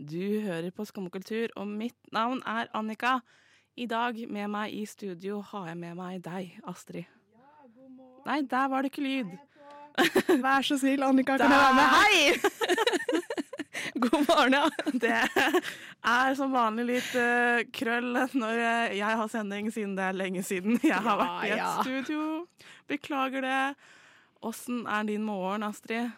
Du hører på Skummakultur, og mitt navn er Annika. I dag med meg i studio har jeg med meg deg, Astrid. Ja, god morgen. Nei, der var det ikke lyd. Vær så snill, Annika, kan jeg være med? Hei! God morgen, ja. Det er som vanlig litt uh, krøll når eh, jeg har sending, siden det er lenge siden jeg har vært i et studio. Beklager det. Åssen er din morgen, Astrid?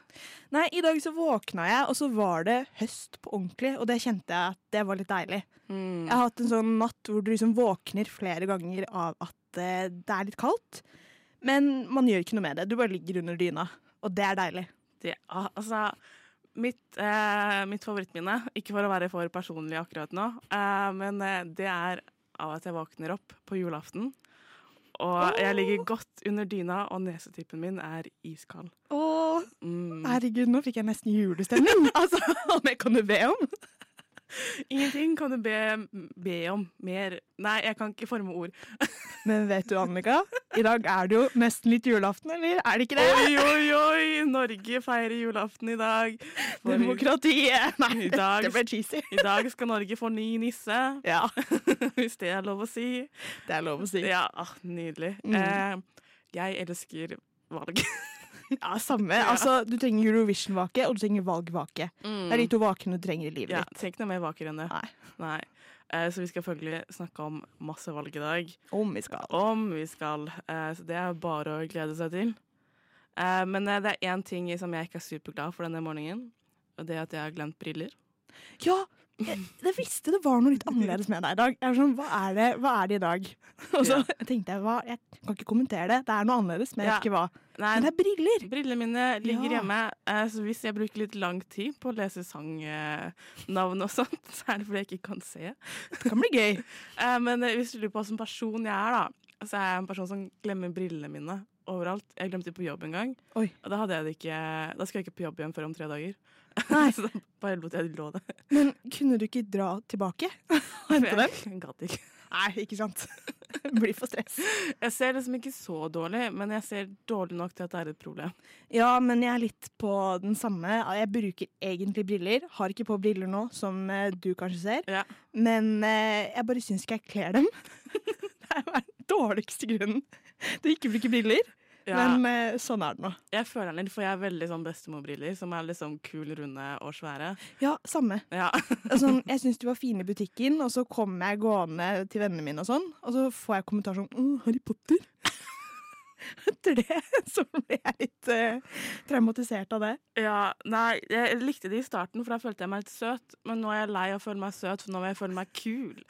Nei, I dag så våkna jeg, og så var det høst på ordentlig, og det kjente jeg at det var litt deilig. Mm. Jeg har hatt en sånn natt hvor du liksom våkner flere ganger av at eh, det er litt kaldt, men man gjør ikke noe med det. Du bare ligger under dyna, og det er deilig. Det, altså, mitt, eh, mitt favorittminne, ikke for å være for personlig akkurat nå, eh, men eh, det er av at jeg våkner opp på julaften. Og jeg ligger godt under dyna, og nesetippen min er iskald. Åh, Mm. herregud, nå fikk jeg nesten julestemning. altså, om jeg kan be om? Ingenting kan du be, be om mer. Nei, jeg kan ikke forme ord. Men vet du, Annika, i dag er det jo nesten litt julaften, eller er det ikke det? Oi, oi, oi! Norge feirer julaften i dag. For Demokratiet! Nei, dag- det ble cheesy. I dag skal Norge få ny nisse, Ja, hvis det er lov å si. det er lov å si. Ja, ah, nydelig. Mm. Eh, jeg elsker valg. Ja, samme. Altså, du trenger Eurovision-vake, og du trenger valgvake. Det er de to vakene du trenger i livet Ja, ditt. Tenk noe mer vaker enn det. Nei. Nei. Eh, så vi skal følgelig snakke om masse valg i dag. Om vi skal. Om vi skal. Eh, så det er bare å glede seg til. Eh, men eh, det er én ting som jeg ikke er superglad for denne morgenen. Og det er at jeg har glemt briller. Ja, jeg, jeg visste det var noe litt annerledes med deg i dag. Jeg var sånn, hva er det, hva er det i dag? Og så tenkte jeg, hva, jeg kan ikke kommentere det. Det er noe annerledes, men jeg Ja. vet ikke hva. Nei, Men det er briller! Brillene mine ligger Ja. hjemme, eh, så hvis jeg bruker litt lang tid på å lese sangnavn og sånt, så er det fordi jeg ikke kan se. Det kan bli gøy. Eh, Men hvis du lurer på hvilken person jeg er, da, så er jeg en person som glemmer brillene mine overalt. Jeg glemte det på jobb en gang, Oi. og da, hadde jeg det ikke, da skal jeg ikke på jobb igjen før om tre dager. Nei. så bare lot jeg lå der. Men kunne du ikke dra tilbake og hente dem? Jeg gadd ikke. Nei, ikke sant. Blir for stress. Jeg ser liksom ikke så dårlig, men jeg ser dårlig nok til at det er et problem. Ja, men jeg er litt på den samme. Jeg bruker egentlig briller. Har ikke på briller nå, som eh, du kanskje ser. Ja. Men eh, jeg bare syns ikke jeg kler dem. det er den dårligste grunnen å ikke briller. Ja, Men eh, sånn er det nå. jeg føler den litt, for jeg er veldig sånn bestemorbriller, som er liksom kul, runde og svære. Ja, samme. Ja. Altså, jeg syns de var fine i butikken, og så kommer jeg gående til vennene mine, og sånn, og så får jeg kommentar sånn Harry Potter. Etter det så ble jeg litt uh, traumatisert av det. Ja, nei, jeg likte det i starten, for da følte jeg meg litt søt. Men nå er jeg lei av å føle meg søt, for nå vil jeg føle meg kul.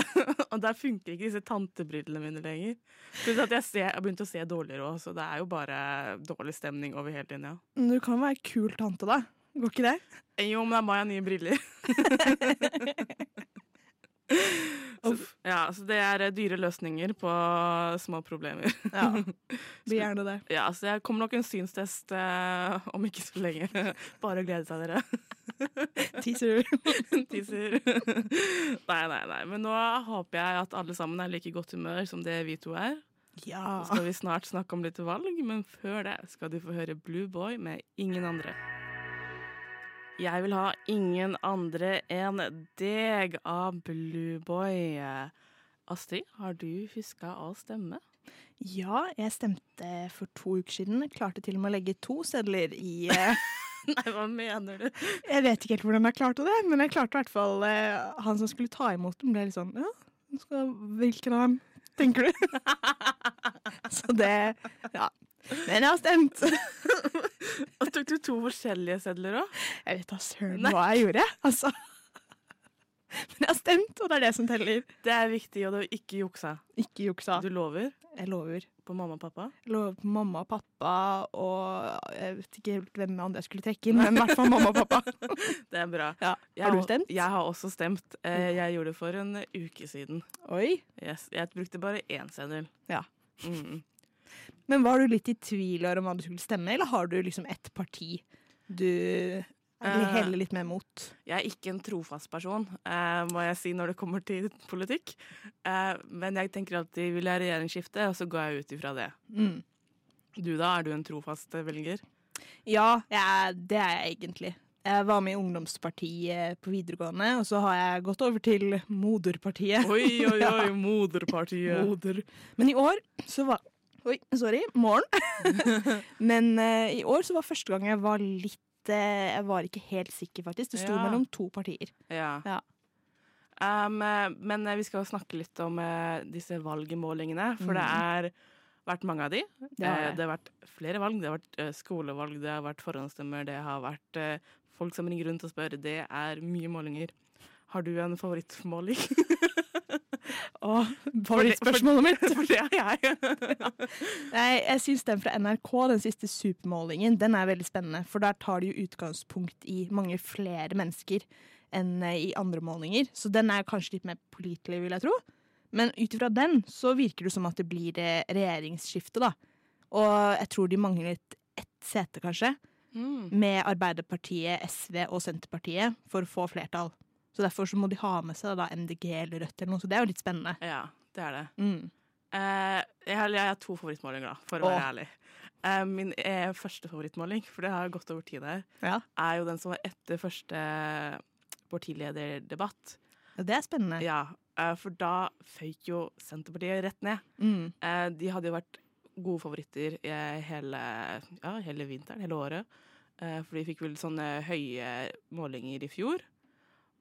og der funker ikke disse tantebrillene mine lenger. Pluss at jeg, ser, jeg har begynt å se dårligere òg, så det er jo bare dårlig stemning over hele linja. Du kan være kul tante, da. Går ikke det? Jo, men da må jeg ha nye briller. så, ja, så det er eh, dyre løsninger på små problemer. Ja. Blir gjerne det. Ja, så det kommer nok en synstest eh, om ikke så lenge. Bare å glede seg, dere. Teaser. Teaser. nei, nei, nei. Men nå håper jeg at alle sammen er like godt humør som det vi to er. Ja. Så skal vi snart snakke om litt valg, men før det skal du få høre Blue Boy med Ingen andre. Jeg vil ha ingen andre enn deg av Blue Boy. Astrid, har du huska å stemme? ja, jeg stemte for to uker siden. Klarte til og med å legge to sedler i eh, Nei, hva mener du? Jeg vet ikke helt hvordan jeg klarte det, men jeg klarte i hvert fall eh, Han som skulle ta imot dem, ble litt sånn Ja, skal, hvilken av dem tenker du? Så det Ja. Men jeg har stemt. Og tok du to forskjellige sedler òg? Jeg vet da søren hva jeg gjorde. Altså. Men jeg har stemt, og det er det som teller. Det er viktig, og det er ikke juksa. Ikke juksa. Du lover Jeg lover. på mamma og pappa? Jeg lover på mamma og pappa, og jeg vet ikke helt hvem andre jeg skulle trekke inn, men i hvert fall mamma og pappa. Det er bra. Ja. Har du stemt? Jeg har også stemt. Eh, Jeg gjorde det for en uke siden. Oi. Yes. Jeg brukte bare én seddel. Ja. Mm. Men var du litt i tvil om hva du skulle stemme, eller har du liksom ett parti du Eh. heller litt mer mot? Jeg er ikke en trofast person, eh, må jeg si når det kommer til politikk. Eh, men jeg tenker alltid vil jeg regjeringsskifte, og så går jeg ut ifra det. Mm. Du da, er du en trofast velger? Ja, jeg, det er jeg egentlig. Jeg var med i ungdomspartiet på videregående, og så har jeg gått over til moderpartiet. Oi, oi, oi, moderpartiet. Moder. Men i år så var Oi, sorry. Morgen. Men uh, i år så var første gang jeg var litt uh, Jeg var ikke helt sikker, faktisk. Det sto Ja. mellom to partier. Ja. Ja. Um, eh, men vi skal snakke litt om uh, disse valgmålingene, for det er vært mange av de. Det har det. det har vært flere valg. Det har vært skolevalg, det har vært forhåndsstemmer, det har vært folk som ringer rundt og spør. Det er mye målinger. Har du en favorittmåling? Og favorittspørsmålet mitt For det er jeg. Nei, jeg syns den fra NRK, den siste supermålingen, den er veldig spennende. For der tar de jo utgangspunkt i mange flere mennesker enn eh, i andre målinger. Så den er kanskje litt mer pålitelig, vil jeg tro. Men ut ifra den så virker det som at det blir eh, regjeringsskifte, da. Og jeg tror de mangler et ett sete, kanskje, Mm. med Arbeiderpartiet, SV og Senterpartiet for å få flertall. Så derfor så må de ha med seg da MDG eller Rødt eller noe, så det er jo litt spennende. Ja, det er det. Mm. Uh, jeg, har, jeg har to favorittmålinger, da, for å være oh. ærlig. Uh, min eh, første favorittmåling, for det har gått over tid her, Ja. er jo den som var etter første partilederdebatt. ja, det er spennende. Ja, uh, for da føyk jo Senterpartiet rett ned. Mm. De hadde jo vært gode favoritter hele, ja, hele vinteren, hele året. For de fikk vel sånne høye målinger i fjor.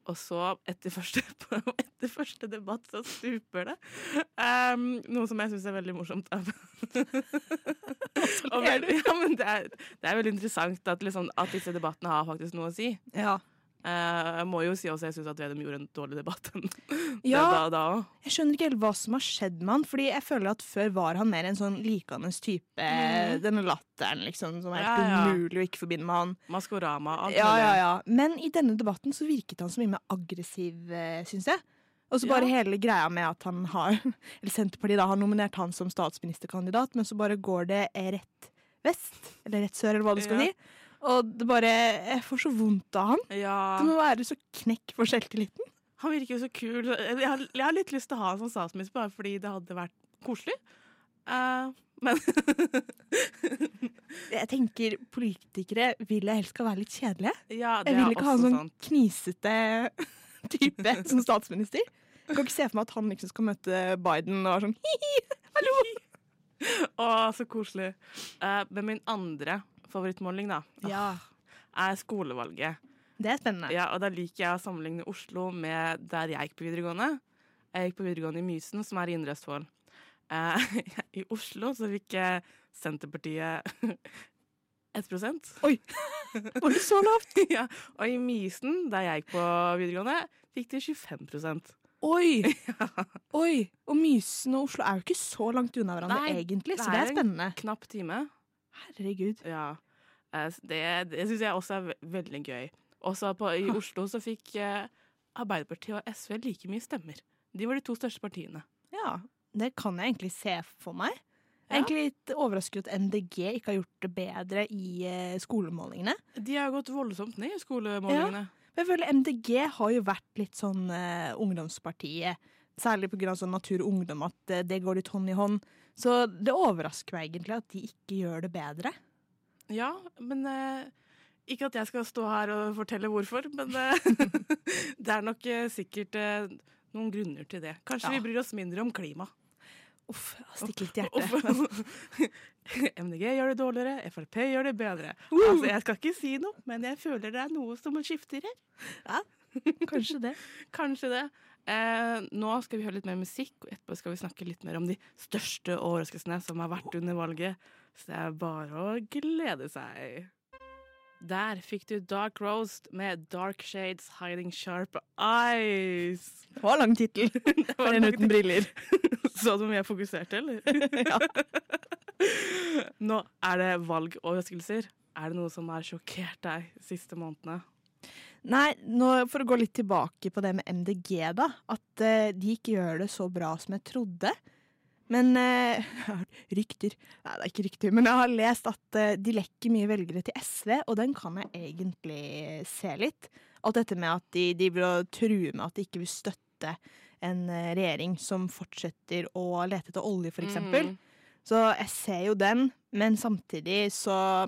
Og så, etter første, etter første debatt, så stuper det. Um, noe som jeg syns er veldig morsomt. Og ja, men det, er, det er veldig interessant at, liksom, at disse debattene har faktisk noe å si. Ja. Eh, jeg må jo si også jeg syns at Vedum gjorde en dårlig debatt. Ja. da, da. Jeg skjønner ikke helt hva som har skjedd med han. Fordi jeg føler at Før var han mer en sånn likende type. Mm. Denne latteren liksom, som er helt ja. umulig å ikke forbinde med han. Maskorama, alt Ja, ja, ja. Men i denne debatten så virket han så mye mer aggressiv, eh, syns jeg. Og så bare Ja. hele greia med at han har Eller Senterpartiet da, har nominert han som statsministerkandidat, men så bare går det rett vest, eller rett sør, eller hva du skal Ja. si. Og det bare Jeg får så vondt av han. Ja. Det må være så knekk for selvtilliten. Han virker jo så kul. Jeg har, jeg har litt lyst til å ha han som statsminister, bare fordi det hadde vært koselig. Uh, men Jeg tenker politikere vil jeg helst skal være litt kjedelige. ja, det Jeg vil ikke ha en sånn sant. knisete type som statsminister. Jeg kan ikke se for meg at han liksom skal møte Biden og være sånn hi-hi, hallo! Å, så koselig. Uh, men min andre favorittmåling, da, Ja, er skolevalget. det er spennende. Ja, og da liker jeg å sammenligne Oslo med der jeg gikk på videregående. Jeg gikk på videregående i Mysen, som er i Indre Østfold. Eh, I Oslo så fikk Senterpartiet 1 Oi! Var det så lavt? ja, Og i Mysen, der jeg gikk på videregående, fikk de 25% Oi! Oi! Og Mysen og Oslo er jo ikke så langt unna hverandre Nei, egentlig, så det er, det er spennende. en- Knapp time. Herregud. Ja. Eh, Det, det syns jeg også er veldig gøy. Også på, I Oslo så fikk eh, Arbeiderpartiet og SV like mye stemmer. De var de to største partiene. Ja, det kan jeg egentlig se for meg. Jeg er Ja. egentlig litt overrasket at MDG ikke har gjort det bedre i eh, skolemålingene. De har gått voldsomt ned i skolemålingene. Men jeg føler MDG har jo vært litt sånn uh, ungdomspartiet. Særlig pga. Sånn Natur og Ungdom, at det går litt hånd i hånd. Så det overrasker meg egentlig at de ikke gjør det bedre. Ja, men eh, Ikke at jeg skal stå her og fortelle hvorfor, men eh, det er nok eh, sikkert eh, noen grunner til det. Kanskje Ja. vi bryr oss mindre om klima. Uff, stikk litt i hjertet. MDG gjør det dårligere, Frp gjør det bedre. Altså, jeg skal ikke si noe, men jeg føler det er noe som skifter her. Ja, Kanskje det. Kanskje det. Eh, nå skal vi høre litt mer musikk, og etterpå skal vi snakke litt mer om de største overraskelsene som har vært under valget. Så det er bare å glede seg. Der fikk du Dark Roast med Dark Shades Hiding Sharp Eyes. Det var lang tittel for en uten briller. Så du hvor mye jeg fokuserte, eller? Ja. Nå er det valgoverraskelser. Er det noe som har sjokkert deg de siste månedene? Nei, nå, for å gå litt tilbake på det med MDG, da. At uh, de ikke gjør det så bra som jeg trodde. Men uh, jeg har rykter Nei, det er ikke rykter, men jeg har lest at uh, de lekker mye velgere til SV, og den kan jeg egentlig se litt. Alt dette med at de, de vil true med at de ikke vil støtte en regjering som fortsetter å lete etter olje, eksempel. Mhm. Så jeg ser jo den, men samtidig så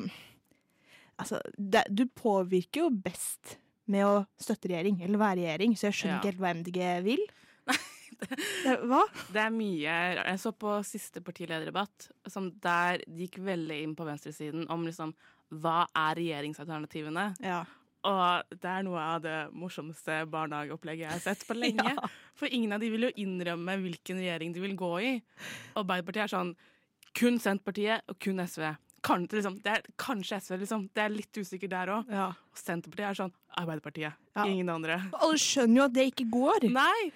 Altså, det, du påvirker jo best med å støtte regjering, eller være regjering, så jeg skjønner Ja. ikke helt hva MDG vil. Det, hva? Det er mye Jeg så på siste partilederdebatt, som der de gikk veldig inn på venstresiden om liksom hva er regjeringsalternativene? Ja. Og det er noe av det morsomste barnehageopplegget jeg har sett på lenge. Ja. For ingen av de vil jo innrømme hvilken regjering de vil gå i. Og Arbeiderpartiet er sånn kun Senterpartiet og kun SV. Kan, liksom, det er kanskje SV, liksom. Det er litt usikkert der òg. ja. Og Senterpartiet er sånn Arbeiderpartiet. Ja. Ingen andre. Alle skjønner jo at det ikke går. Nei!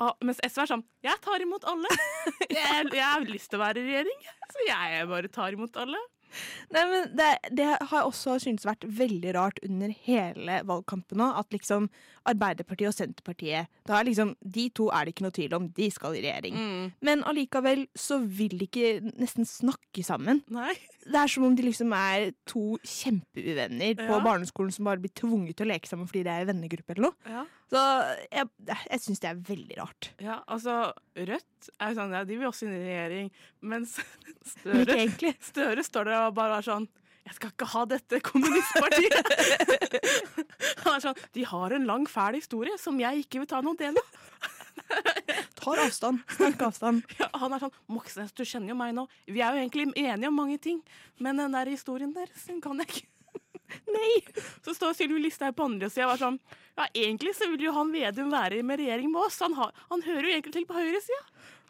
Og, mens SV er sånn Jeg tar imot alle. Jeg, jeg har lyst til å være i regjering, så jeg bare tar imot alle. Nei, men det, det har også syntes vært veldig rart under hele valgkampen nå, at liksom Arbeiderpartiet og Senterpartiet da liksom, De to er det ikke noe tvil om, de skal i regjering. Mm. Men allikevel så vil de ikke nesten snakke sammen. Nei. Det er som om de liksom er to kjempeuvenner på Ja. barneskolen som bare blir tvunget til å leke sammen fordi de er i vennegruppe eller noe. Ja. Så jeg, jeg syns det er veldig rart. ja, altså Rødt er jo sånn, ja, de vil også inn i regjering, mens Støre. Støre står der og bare er sånn jeg skal ikke ha dette kommunistpartiet. Han er sånn, De har en lang, fæl historie som jeg ikke vil ta noen del av. Tar avstand. Sterk avstand. Ja, han er sånn Moxnes, du kjenner jo meg nå. Vi er jo egentlig enige om mange ting, men den der historien der, den kan jeg ikke. Nei! Så står Sylvi Listhaug på andre sida og er sånn Ja, egentlig så vil jo han Vedum være med regjering med oss. Han, har, han hører jo egentlig til på høyresida.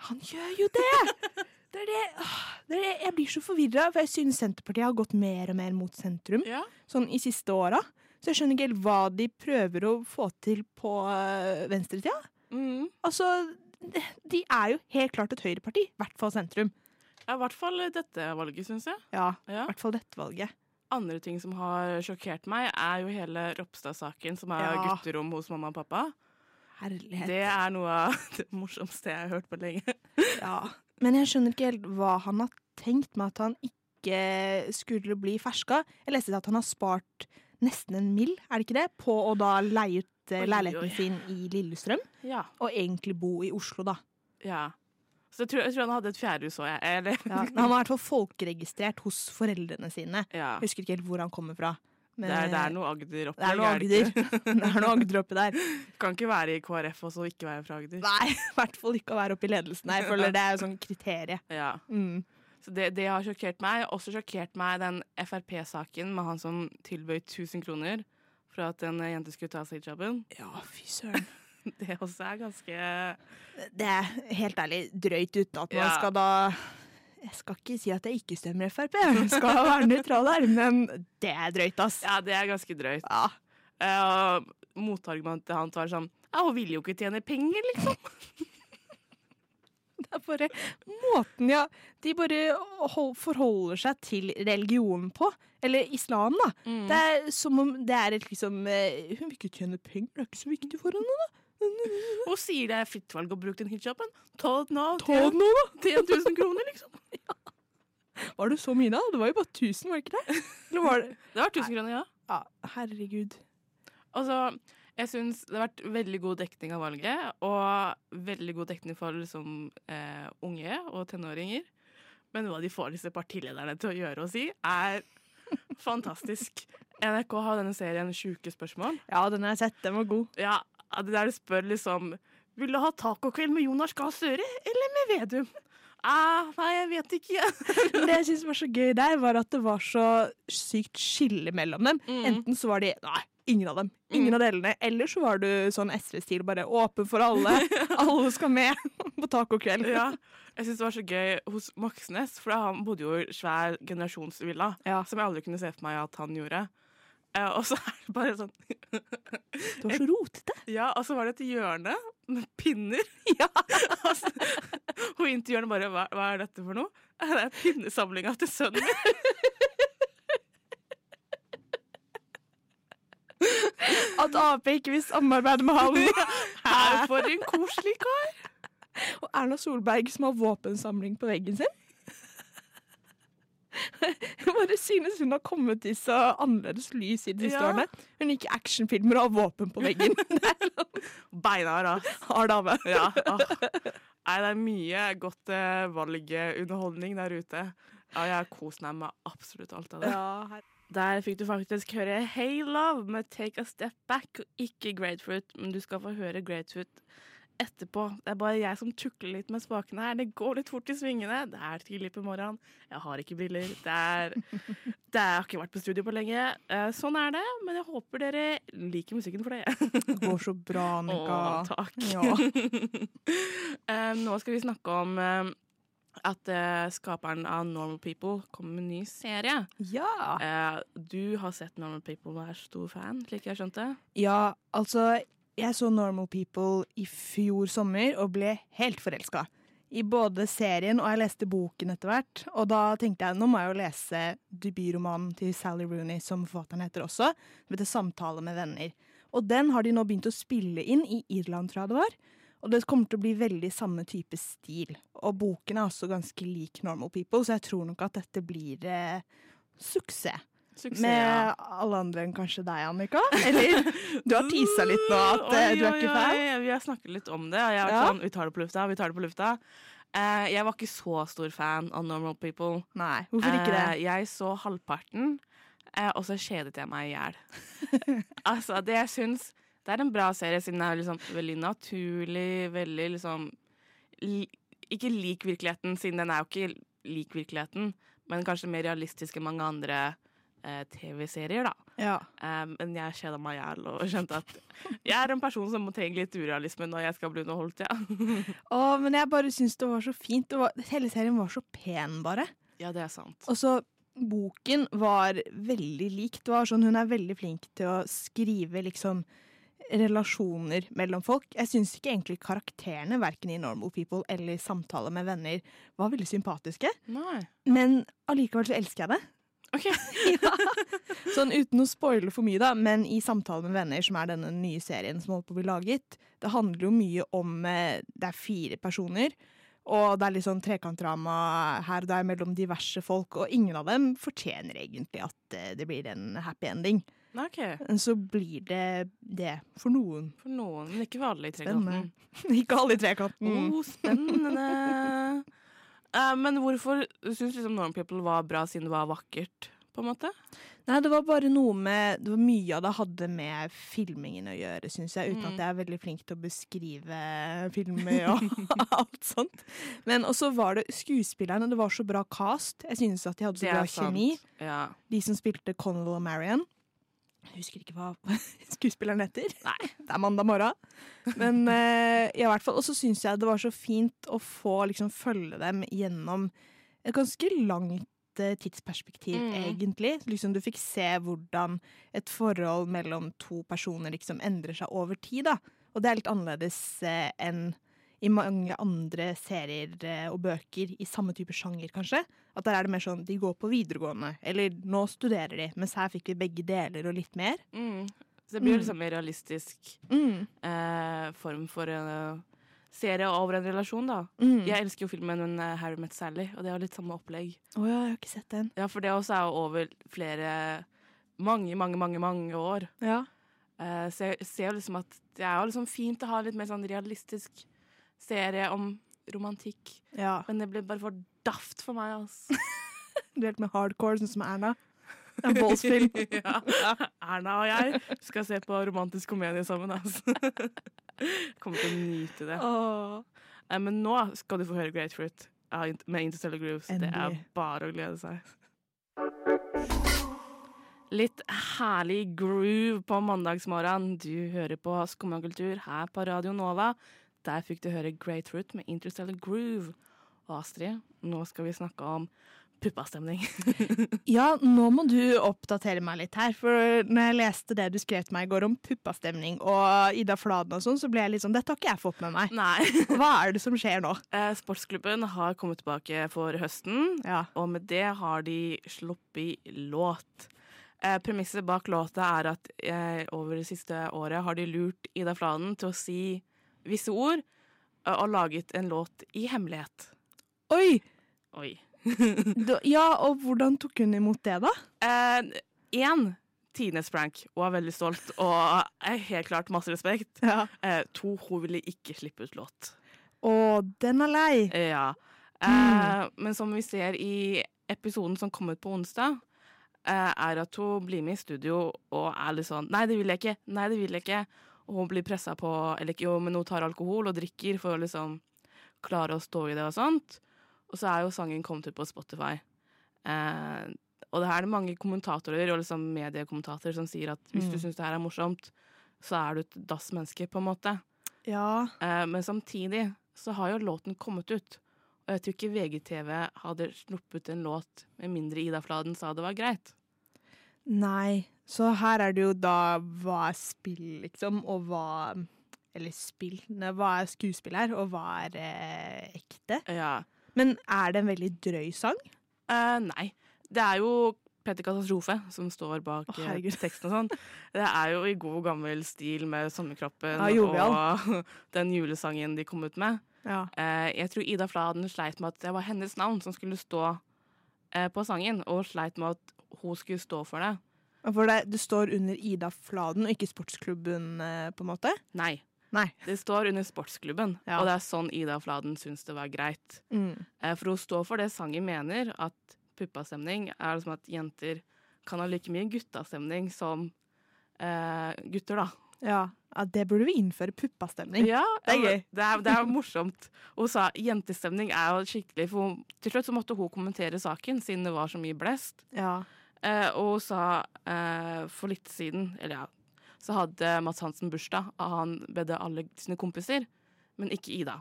Han gjør jo det! Det er det, det, er det. Jeg blir så forvirra, for jeg synes Senterpartiet har gått mer og mer mot sentrum Ja. sånn i siste åra. Så jeg skjønner ikke helt hva de prøver å få til på øh, venstresida. Mm. Altså, de- er jo helt klart et høyreparti. I hvert fall sentrum. ja, i hvert fall dette valget, syns jeg. Ja, Ja. i hvert fall dette valget. Andre ting som har sjokkert meg, er jo hele Ropstad-saken, som er Ja. gutterom hos mamma og pappa. Herlighet. Det er noe av det morsomste jeg har hørt på lenge. Ja. Men jeg skjønner ikke helt hva han har tenkt med at han ikke skulle bli ferska. Jeg leste at han har spart nesten en mill, er det ikke det, på å da leie ut leiligheten sin i Lillestrøm, Ja. og egentlig bo i Oslo, da. ja. Så jeg tror, jeg tror han hadde et fjærhus òg, jeg. Ja, han var i hvert fall folkeregistrert hos foreldrene sine. ja. Jeg husker ikke helt hvor han kommer fra. Men, Det er, det er noe Agder oppi det er noe Agder. det er noe Agder oppi der. Kan ikke være i KrF og så ikke være fra Agder. Nei, i hvert fall ikke å være oppe i ledelsen her. for føler det er jo sånn kriterie. Ja. Mm. Så det, det har sjokkert meg. Også sjokkert meg den Frp-saken med han som tilbød 1000 kroner for at en jente skulle ta seg hijaben. Ja, fy søren. Det også er ganske Det er helt ærlig drøyt uten at man Ja. skal da Jeg skal ikke si at jeg ikke stemmer Frp, jeg skal være nøytral her, men det er drøyt, ass. Ja, det er ganske drøyt. Ja. Uh, motargumentet hans var sånn Ja, hun vil jo ikke tjene penger, liksom. Det er bare måten ja, de bare forholder seg til religionen på. Eller islam, da. Mm. Det er som om det er et liksom eh, Hun vil ikke tjene penger, det er ikke så viktig for henne. Hun sier det er fritt valg å bruke den hijaben. Ta den av. Ta den av, da! Tjen 1000 kroner, liksom. Var det så mye, da? Det var jo bare 1000, var det ikke det? Eller var det Det var 1000 kroner, ja. Ja, herregud. Altså, jeg syns det har vært veldig god dekning av valget, og veldig god dekning for liksom, eh, unge og tenåringer. Men hva de får disse partilederne til å gjøre og si, er fantastisk. NRK har denne serien Sjuke spørsmål. Ja, den har jeg sett. Den var god. Ja, det der du spør liksom Vil du ha tacokveld med Jonas Gahr Støre eller med Vedum? Ah, nei, jeg vet ikke. Det jeg syns var så gøy der, var at det var så sykt skille mellom dem. Mm. Enten så var de Nei, ingen av dem. Ingen av delene. Eller så var du sånn SV-stil, bare åpen for alle. alle skal med på tacokveld. Ja, jeg syns det var så gøy hos Moxnes, for han bodde jo i svær generasjonsvilla, Ja. som jeg aldri kunne se for meg at han gjorde. Eh, og så er det bare sånn Du var så rotete. Ja, og så var det et hjørne med pinner. Ja. altså, og intervjueren bare hva, hva er dette for noe? Det er pinnesamlinga til sønnen min. At Ap ikke vil samarbeide med han. Her for en koselig kar. Og Erna Solberg som har våpensamling på veggen sin. Jeg bare synes hun har kommet i så annerledes lys i de siste Ja. årene. Hun liker actionfilmer og har våpen på veggen. Beinhard, ass. Hard dame. Ja. åh. Nei, det er mye godt eh, valgunderholdning der ute. Ja, jeg har kost meg med absolutt alt av det. Ja. Der fikk du faktisk høre Hey Love med Take a Step Back, og ikke Grapefruit. Men du skal få høre Grapefruit etterpå. Det er bare jeg som tukler litt med spakene her. Det går litt fort i svingene. Det er tidlig på morgenen. Jeg har ikke briller. Det er, det har ikke vært på studio på lenge. Eh, sånn er det, men jeg håper dere liker musikken for det. Det går så bra, Annika. Å, takk. Ja. Eh, nå skal vi snakke om eh, at uh, skaperen av Normal People kommer med en ny serie. ja. Uh, du har sett Normal People og er stor fan, slik jeg skjønte? Ja, altså Jeg så Normal People i fjor sommer og ble helt forelska. I både serien og jeg leste boken etter hvert. Og da tenkte jeg nå må jeg jo lese debutromanen til Sally Rooney, som forfatteren heter også. Som heter 'Samtale med venner'. Og den har de nå begynt å spille inn i Irland, tror jeg det var. Og det kommer til å bli veldig samme type stil. Og boken er også ganske lik Normal People, så jeg tror nok at dette blir eh, suksess. Suksess. Med alle andre enn kanskje deg, Annika? Eller? Du har tisa litt nå at eh, Oi, du er ikke fan? oi, Vi har snakket litt om det, jeg har vært Ja. sånn Vi tar det på lufta, vi tar det på lufta. Uh, jeg var ikke så stor fan av Normal People. Nei, hvorfor ikke det? Uh, jeg så halvparten, uh, og så kjedet jeg meg i hjel. altså, det jeg syns Det er en bra serie, siden den er liksom veldig naturlig, veldig liksom li, Ikke lik virkeligheten, siden den er jo ikke lik virkeligheten, men kanskje mer realistisk enn mange andre eh, TV-serier, da. Ja. Eh, men jeg kjeda meg i hjel og skjønte at jeg er en person som trenger litt urealisme når jeg skal bli underholdt, ja. Å, men jeg bare syns det var så fint. Var, hele serien var så pen, bare. ja, det er sant. Og så boken var veldig lik. Det var sånn, hun er veldig flink til å skrive liksom relasjoner mellom folk. Jeg syns ikke egentlig karakterene, verken i Normal People eller i Samtale med venner, var veldig sympatiske. Nei. Men allikevel så elsker jeg det. OK. ja. Sånn uten å spoile for mye, da, men i Samtale med venner, som er denne nye serien som holder på å bli laget, det handler jo mye om eh, Det er fire personer, og det er litt sånn trekantdrama her og der mellom diverse folk, og ingen av dem fortjener egentlig at eh, det blir en happy ending. Nei, OK. Så blir det det for noen. For noen, men ikke for alle i Spennende. trekanten. Ikke alle i trekanten. Oh, spennende. Eh, men hvorfor syns liksom Norm People var bra siden det var vakkert, på en måte? Nei, det var bare noe med Det var mye av det hadde med filmingen å gjøre, syns jeg. Uten Mm. at jeg er veldig flink til å beskrive filmer og alt sånt. Men også var det skuespillerne. Det var så bra cast. Jeg synes at de hadde så bra kjemi. Ja. De som spilte Connell og Marion. Jeg husker ikke hva skuespilleren heter. Nei. Det er mandag morgen. Men uh, i hvert fall, Og så syns jeg det var så fint å få liksom følge dem gjennom et ganske langt eh, tidsperspektiv, Mm. egentlig. Liksom Du fikk se hvordan et forhold mellom to personer liksom endrer seg over tid. da. Og det er litt annerledes eh, enn i mange andre serier og bøker i samme type sjanger, kanskje. At der er det mer sånn de går på videregående, eller nå studerer de, mens her fikk vi begge deler og litt mer. Mm. Så det blir Mm. liksom en realistisk Mm. eh, form for en eh, serie over en relasjon, da. Mm. Jeg elsker jo filmen eh, Harry Met Sally, og det er litt samme opplegg. Oh, ja, jeg har ikke sett den. Ja, for det også er jo over flere mange, mange, mange, mange år. Ja. Eh, så jeg ser jo liksom at det er jo liksom fint å ha litt mer sånn realistisk serie om romantikk. ja. Men det blir bare for daft for meg, altså. Du er helt med hardcore, sånn som Erna. Er en voldsfilm. ja. Erna og jeg skal se på romantisk komedie sammen, altså. Kommer til å nyte det. Oh. Nei, men nå skal du få høre Great Fruit med Interstellar Grooves. Det er bare å glede seg. Litt herlig groove på mandagsmorgen. Du hører på Skummakultur her på Radio Nova. Der fikk du høre Great Fruit med Interstellar Groove. Og Astrid, nå skal vi snakke om puppastemning. Ja, nå må du oppdatere meg litt her. For når jeg leste det du skrev til meg i går om puppastemning og Ida Fladen og sånn, så ble jeg litt sånn Dette har ikke jeg fått med meg. Nei. Hva er det som skjer nå? Eh, Sportsklubben har kommet tilbake for høsten. Ja. Og med det har de sluppet låt. Eh, premisset bak låta er at eh, over det siste året har de lurt Ida Fladen til å si visse ord, eh, og laget en låt i hemmelighet. Oi! Oi. Ja, og hvordan tok hun imot det, da? Én eh, tidenes prank, og er veldig stolt, og er helt klart masse respekt. Ja. Eh, to, hun ville ikke slippe ut låt. Å, den er lei. Ja. Eh, Men som vi ser i episoden som kom ut på onsdag, eh, er at hun blir med i studio og er litt sånn Nei, det vil jeg ikke. Nei, det vil jeg ikke. Og hun blir pressa på Eller jo, men hun tar alkohol og drikker for å liksom klare å stå i det og sånt. Og så er jo sangen kommet ut på Spotify. Eh, og det her er det mange kommentatorer og liksom mediekommentatorer som sier at hvis Mm. du syns det her er morsomt, så er du et dass-menneske, på en måte. Ja. Eh, men samtidig så har jo låten kommet ut. Og jeg tror ikke VGTV hadde sluppet en låt med mindre Ida Fladen sa det var greit. Nei. Så her er det jo da hva er spill, liksom, og hva Eller spill. Hva er skuespill her, og hva er eh, ekte? Ja. Men er det en veldig drøy sang? Eh, nei. Det er jo Petter Katastrofe som står bak eh, teksten og sånn. Det er jo i god gammel stil med Sommerkroppen Ja, og den julesangen de kom ut med. Ja. Eh, jeg tror Ida Fladen sleit med at det var hennes navn som skulle stå eh, på sangen, og sleit med at hun skulle stå for det. For det, det står under Ida Fladen, og ikke sportsklubben, eh, på en måte? Nei. Nei. Det står under sportsklubben, Ja. og det er sånn Ida Fladen syns det var greit. Mm. Eh, for hun står for det sangen mener, at puppastemning er liksom at jenter kan ha like mye guttastemning som eh, gutter, da. Ja. ja, det burde vi innføre. Puppastemning. Ja, Det er gøy. Det er, det er morsomt. Hun sa jentestemning er jo skikkelig For hun, til slutt så måtte hun kommentere saken, siden det var så mye blest. Ja. Eh, og hun sa eh, for litt siden, eller ja, så hadde Mats Hansen bursdag, og han bedde alle sine kompiser, men ikke Ida.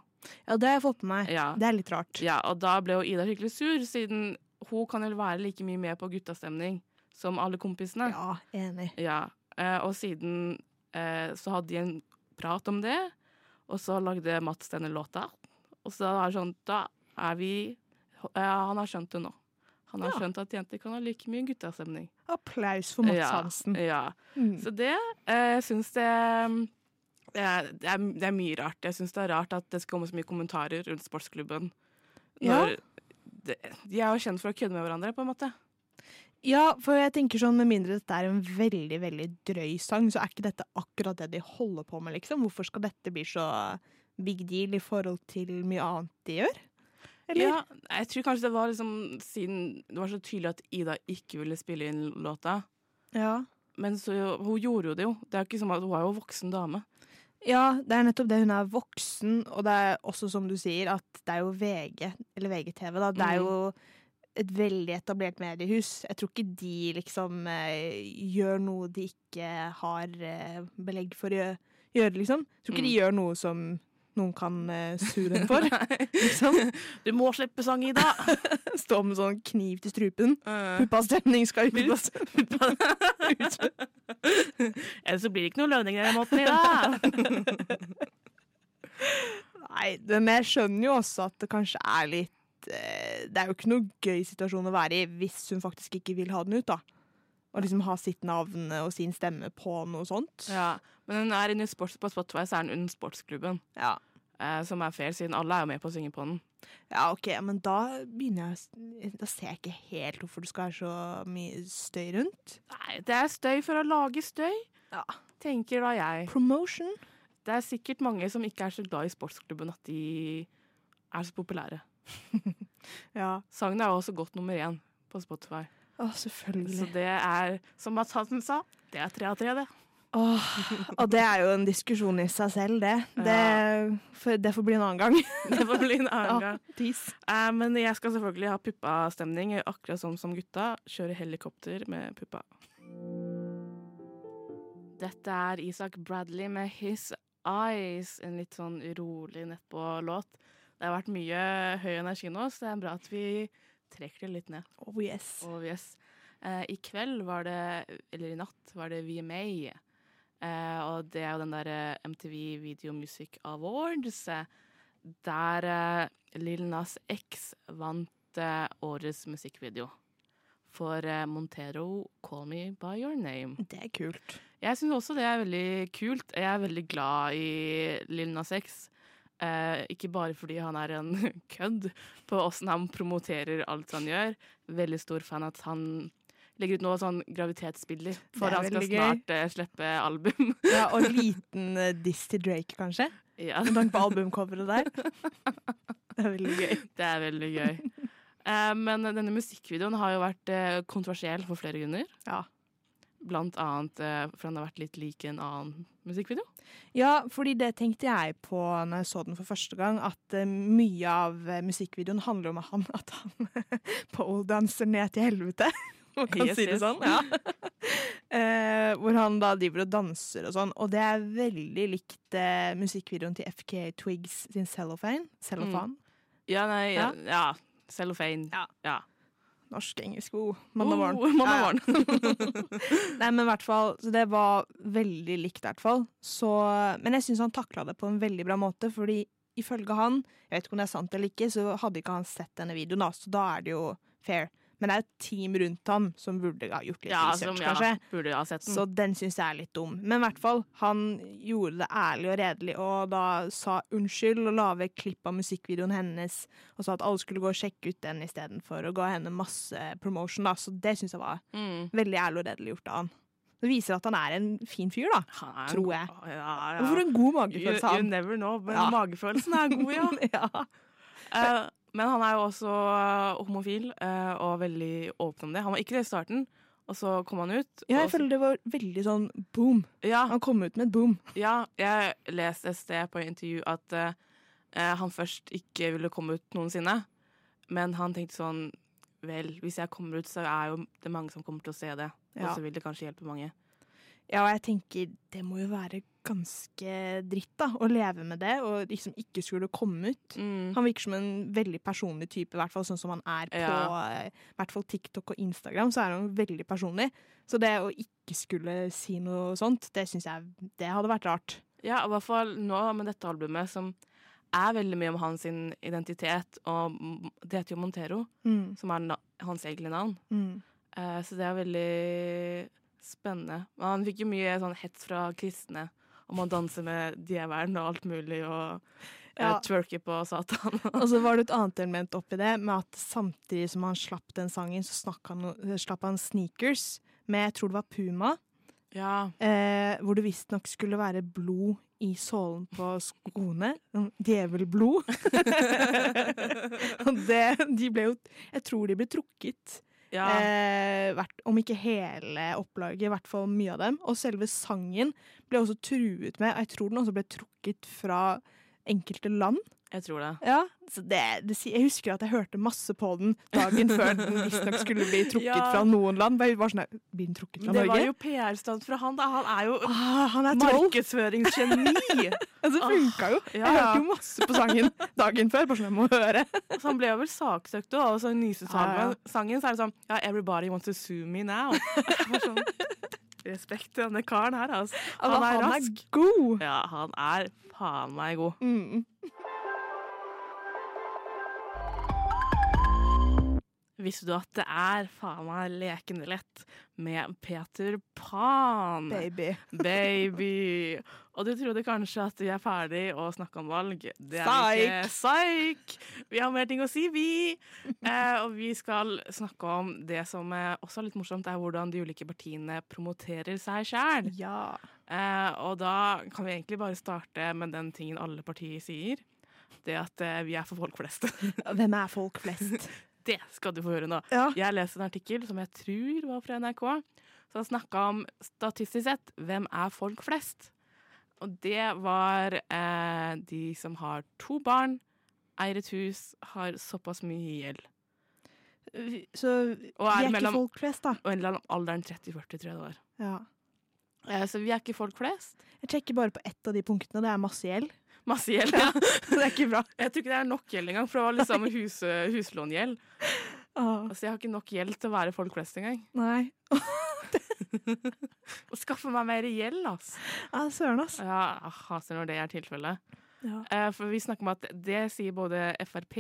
ja, det har jeg fått med meg. Ja. Det er litt rart. Ja, og da ble jo Ida skikkelig sur, siden hun kan jo være like mye med på guttastemning som alle kompisene. Ja, enig. Ja, eh, og siden eh, så hadde de en prat om det, og så lagde Mats denne låta. Og så er det sånn, da er vi ja, Han har skjønt det nå. Han har Ja. skjønt at jenter kan ha like mye guttastemning. Applaus for Mats Hansen. Ja. Mm. Så det eh, jeg syns det det er, det, er, det er mye rart. Jeg syns det er rart at det skal komme så mye kommentarer rundt sportsklubben. Ja. Når det, de er jo kjent for å kødde med hverandre, på en måte. Ja, for jeg tenker sånn, med mindre dette er en veldig, veldig drøy sang, så er ikke dette akkurat det de holder på med, liksom. Hvorfor skal dette bli så big deal i forhold til mye annet de gjør? Eller? Ja, jeg tror kanskje det var liksom siden det var så tydelig at Ida ikke ville spille inn låta. Ja. Men så, hun gjorde jo det jo. Det er jo ikke som at Hun er jo voksen dame. Ja, det er nettopp det. Hun er voksen, og det er også som du sier, at det er jo VG, eller VGTV, da. Det er Mm. jo et veldig etablert mediehus. Jeg tror ikke de liksom eh, gjør noe de ikke har eh, belegg for å gjøre, liksom. Jeg tror ikke de Mm. gjør noe som noen kan eh, sue dem for. Liksom. Du må slippe sang, Ida! Stå med sånn kniv til strupen. Uh, Puppastemning skal ut. Ellers så blir det ikke noe lønning den måten, Ida! Nei, men jeg skjønner jo også at det kanskje er litt eh, Det er jo ikke noe gøy situasjon å være i hvis hun faktisk ikke vil ha den ut, da. Og liksom ha sitt navn og sin stemme på noe sånt. Ja, men hun er inne i sports, på Spotify, så er hun under sportsklubben. Ja. Eh, som er fair, siden alle er jo med på å synge på den. Ja, OK, men da begynner jeg Da ser jeg ikke helt hvorfor det skal være så mye støy rundt. Nei, det er støy for å lage støy, Ja. tenker da jeg. Promotion. Det er sikkert mange som ikke er så glad i sportsklubben at de er så populære. Ja. Sangen er jo også godt nummer én på Spotify. Å, Så det er, som Mats Hansen sa, det er tre av tre, det. Åh, og det er jo en diskusjon i seg selv, det. Det, for, det får bli en annen gang. Det får bli en annen gang. Ja, Eh, men jeg skal selvfølgelig ha puppastemning, akkurat som som gutta. Kjøre helikopter med puppa. Dette er Isak Bradley med His Eyes, en litt sånn urolig nettpå-låt. Det har vært mye høy energi nå, så det er bra at vi trekker det litt ned. Oh yes. Oh, yes. Eh, I kveld var det, eller i natt, var det VMA. Eh, og det er jo den derre MTV Video Music Awards. eh, der eh, Lil Nas X vant eh, årets musikkvideo. For eh, Montero, 'Call Me By Your Name'. Det er kult. Jeg syns også det er veldig kult. Jeg er veldig glad i Lil Nas X. Eh, ikke bare fordi han er en kødd på åssen han promoterer alt han gjør. Veldig stor fan at han legger ut noe sånn gravitetsbilder For han skal gøy. snart uh, slippe album. Ja, og liten uh, diss til Drake, kanskje? ja, Med tanke på albumcoveret der. Det er veldig gøy. det er veldig gøy. Eh, men denne musikkvideoen har jo vært kontroversiell for flere grunner. Ja. Blant annet for han har vært litt lik en annen musikkvideo. Ja, fordi det tenkte jeg på når jeg så den for første gang, at mye av musikkvideoen handler om han, at han Paul danser ned til helvete. Man kan Yes, si det yes. sånn. Ja. Eh, hvor han da driver og danser og sånn. Og det er veldig likt eh, musikkvideoen til FK Twigs sin Cellophane. Cellophane. Ja, nei, ja. Ja. Cellophane. Ja. ja. Norsk, engelsk, oh, mandag morgen. Nei, men i hvert fall, så det var veldig likt, i hvert fall. Så, men jeg syns han takla det på en veldig bra måte, fordi ifølge han, jeg vet ikke om det er sant eller ikke, så hadde ikke han sett denne videoen, da, så da er det jo fair. Men det er et team rundt ham som burde ha gjort litt ja, research, ja, kanskje. sett den. Så den syns jeg er litt dum. Men i hvert fall, han gjorde det ærlig og redelig, og da sa unnskyld og la ved klipp av musikkvideoen hennes, og sa at alle skulle gå og sjekke ut den istedenfor, og ga henne masse promotion, da. Så det syns jeg var mm. veldig ærlig og redelig gjort av han. Det viser at han er en fin fyr, da. Han Tror jeg. Ja, ja. Hvorfor en god magefølelse magefølelse you han. never know, men Ja. magefølelsen er god, ja. ja. Men han er jo også eh, homofil eh, og veldig åpen om det. Han var ikke det i starten, og så kom han ut. ja, jeg føler det var veldig sånn boom. ja, Han kom ut med et boom. ja, jeg leste et sted på intervju at eh, han først ikke ville komme ut noensinne. Men han tenkte sånn Vel, hvis jeg kommer ut, så er jo det mange som kommer til å se det. Og så vil det kanskje hjelpe mange. Ja, og jeg tenker det må jo være ganske dritt, da, å leve med det og liksom ikke skulle komme ut. Mm. Han virker som en veldig personlig type, i hvert fall sånn som han er på Ja. hvert fall TikTok og Instagram. Så er han veldig personlig. Så det å ikke skulle si noe sånt, det syns jeg det hadde vært rart. Ja, i hvert fall nå med dette albumet, som er veldig mye om hans identitet. Og det heter jo Montero, Mm. som er hans egentlige navn. Mm. Uh, så det er veldig spennende. Han fikk jo mye sånn hets fra kristne om å danse med djevelen og alt mulig, og eh, Ja. twerke på Satan. Og så var det et annet element oppi det, med at samtidig som han slapp den sangen, så han, slapp han sneakers med, jeg tror det var Puma, ja. eh, hvor det visstnok skulle være blod i sålen på skoene. Djevelblod. Og det, de ble jo Jeg tror de ble trukket. Ja. Eh, hvert, om ikke hele opplaget, i hvert fall mye av dem. Og selve sangen ble også truet med. Jeg tror den også ble trukket fra enkelte land. Jeg tror det. Ja, så det, det, Jeg husker at jeg hørte masse på den dagen før den visstnok skulle bli trukket Ja. fra noen land. Sånn, Blir den trukket fra det var jo PR-stand fra han, da. Han er jo ah, han er markedsføringsgeni! Det funka jo. Jeg ja. hørte jo masse på sangen dagen før. Bare sånn, jeg må høre. Så han ble jo vel saksøkt òg. Og så i nyeste Ja, ja. sangen- sangen så er det sånn Ja, everybody wants to sue me now. Sånn, Respekt til denne karen her, altså. Han Altså, er rask. god. Ja, han er faen meg god. Mm. Visste du at det er faen meg lekende lett med Peter Pan? Baby. Baby. Og du trodde kanskje at vi er ferdig å snakke om valg. Det er ikke. Psyk! Psyk! Vi har mer ting å si, vi. Eh, og vi skal snakke om det som eh, også er litt morsomt, er hvordan de ulike partiene promoterer seg sjæl. Ja. Eh, og da kan vi egentlig bare starte med den tingen alle partier sier. Det at eh, vi er for folk flest. Hvem er folk flest? det skal du få høre nå. Ja. Jeg leste en artikkel som jeg tror var fra NRK, som snakka om statistisk sett hvem er folk flest. Og det var eh, de som har to barn, eier et hus, har såpass mye gjeld. Så vi er er mellom- ikke folk flest, da. Og mellom alderen 30-40, tror jeg det var. Ja. Eh, så vi er ikke folk flest. Jeg sjekker bare på ett av de punktene. Det er masse gjeld. Masse gjeld. Ja. det er ikke bra. Jeg tror ikke det er nok gjeld engang, for det var liksom hus, huslångjeld. Ah, Altså, jeg har ikke nok gjeld til å være folk flest engang. nei. Å skaffe meg mer gjeld, altså. Ja, Søren, ass. Ja, hater når det er tilfellet. Ja. Eh, for vi snakker om at det sier både Frp,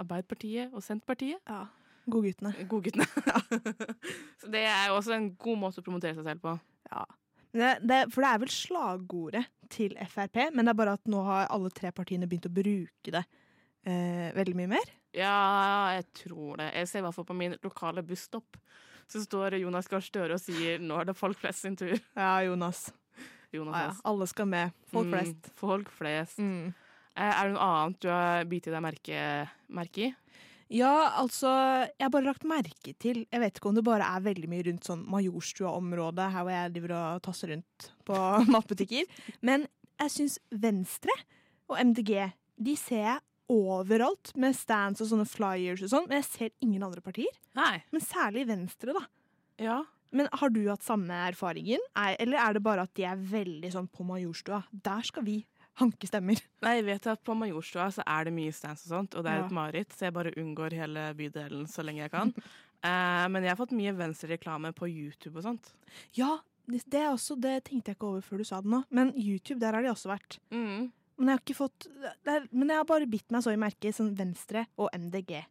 Arbeiderpartiet og Senterpartiet. ja. Godguttene. Godguttene. Så det er jo også en god måte å promotere seg selv på. Ja. Det, det, for det er vel slagordet til Frp, men det er bare at nå har alle tre partiene begynt å bruke det eh, veldig mye mer. Ja, jeg tror det. Jeg ser i hvert fall på min lokale busstopp. Så står Jonas Gahr Støre og sier 'nå er det folk flest sin tur'. Ja, Jonas. Jonas Ja, ja. Alle skal med. Folk Mm, flest. folk flest. Mm. Eh, er det noe annet du har bitt deg merke, merke i? Ja, altså Jeg har bare lagt merke til Jeg vet ikke om det bare er veldig mye rundt sånn Majorstua-området, her hvor jeg driver og tasser rundt på matbutikker. Men jeg syns Venstre og MDG de ser jeg overalt med stands og sånne flyers og sånn. Men jeg ser ingen andre partier. Nei. Men særlig Venstre, da. Ja. Men har du hatt samme erfaringen? Er, eller er det bare at de er veldig sånn på Majorstua? Der skal vi hanke stemmer. Nei, jeg vet at på Majorstua så er det mye stands og sånt, og det er Ja. et mareritt, så jeg bare unngår hele bydelen så lenge jeg kan. Eh, men jeg har fått mye venstrereklame på YouTube og sånt. Ja, det, det, også, det tenkte jeg ikke over før du sa det nå. Men YouTube, der har de også vært. Mm. Men jeg har ikke fått det er, Men jeg har bare bitt meg så i merket sånn Venstre og MDG.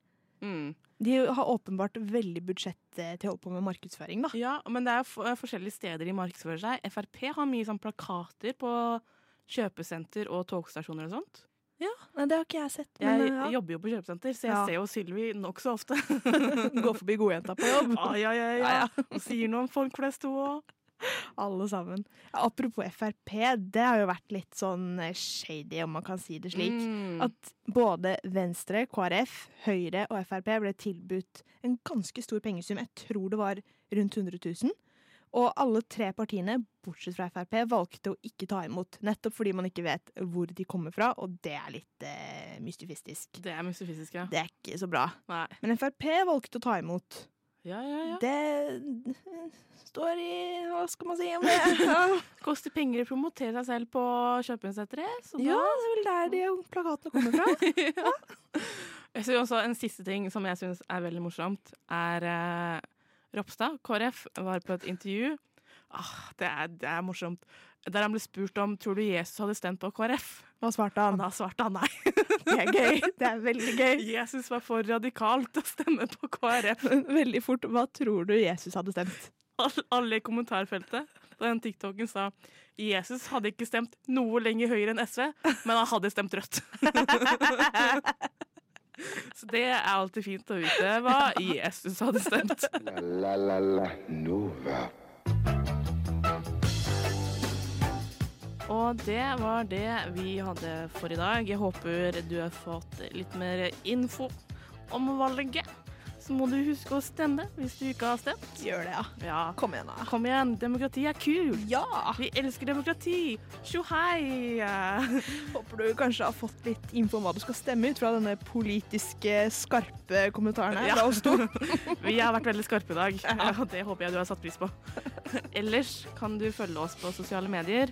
Mm. De har åpenbart veldig budsjett eh, til å holde på med markedsføring, da. Ja, men det er forskjellige steder de markedsfører seg. Frp har mye sånn plakater på kjøpesenter og togstasjoner og sånt. Nei, det har ikke jeg sett. Men jeg ja. jobber jo på kjøpesenter, så jeg Ja. ser jo Sylvi nokså ofte. Gå forbi godjenta på jobb. Ai, ja, ja, Ja, ja. Og sier noe om folk flest òg. Alle sammen. Ja, apropos Frp, det har jo vært litt sånn eh, shady, om man kan si det slik. Mm. At både Venstre, KrF, Høyre og Frp ble tilbudt en ganske stor pengesum. Jeg tror det var rundt 100 000. Og alle tre partiene, bortsett fra Frp, valgte å ikke ta imot. Nettopp fordi man ikke vet hvor de kommer fra, og det er litt eh, mystifistisk. Det er mystifistisk, ja. Det er ikke så bra. Nei. Men Frp valgte å ta imot. Ja, ja, ja. Det står i Hva skal man si om det? Koster penger å promotere seg selv på kjøpesenteret. Ja det er vel der de plakatene kommer fra. ja. Jeg synes også En siste ting som jeg syns er veldig morsomt, er eh, Ropstad, KrF, var på et intervju. Ah, det, er, det er morsomt. Der han ble spurt om tror du Jesus hadde stemt på KrF. Hva svarte Og han? da svarte han nei. Det er gøy. Det er veldig gøy. Jesus var for radikalt å stemme på KrF. Veldig fort. Hva tror du Jesus hadde stemt? Alle i kommentarfeltet på den TikToken sa Jesus hadde ikke stemt noe lenger høyere enn SV, men han hadde stemt rødt. Så det er alltid fint å vite hva Jesus hadde stemt. La la la Nova. Og det var det vi hadde for i dag. Jeg håper du har fått litt mer info om valget. Så må du huske å stemme hvis du ikke har stemt. Gjør det, ja. Ja, Kom igjen, da. kom igjen, demokrati er kult. Ja! Vi elsker demokrati. Tjo hei! Håper du kanskje har fått litt info om hva du skal stemme ut fra denne politiske, skarpe kommentaren her Ja. fra oss to. Vi har vært veldig skarpe i dag, og det håper jeg du har satt pris på. Ellers kan du følge oss på sosiale medier.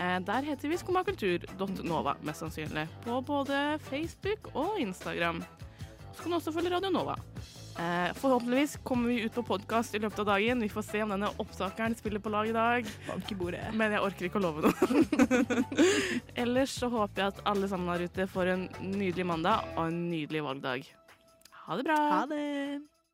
Eh, Der heter vi skummakultur.nova, mest sannsynlig. På både Facebook og Instagram. Så kan du også følge Radio Nova. Eh, Forhåpentligvis kommer vi ut på podkast i løpet av dagen. Vi får se om denne opptakeren spiller på lag i dag. Men jeg orker ikke å love noe. Ellers så håper jeg at alle sammen der ute får en nydelig mandag og en nydelig valgdag. Ha det bra. Ha det.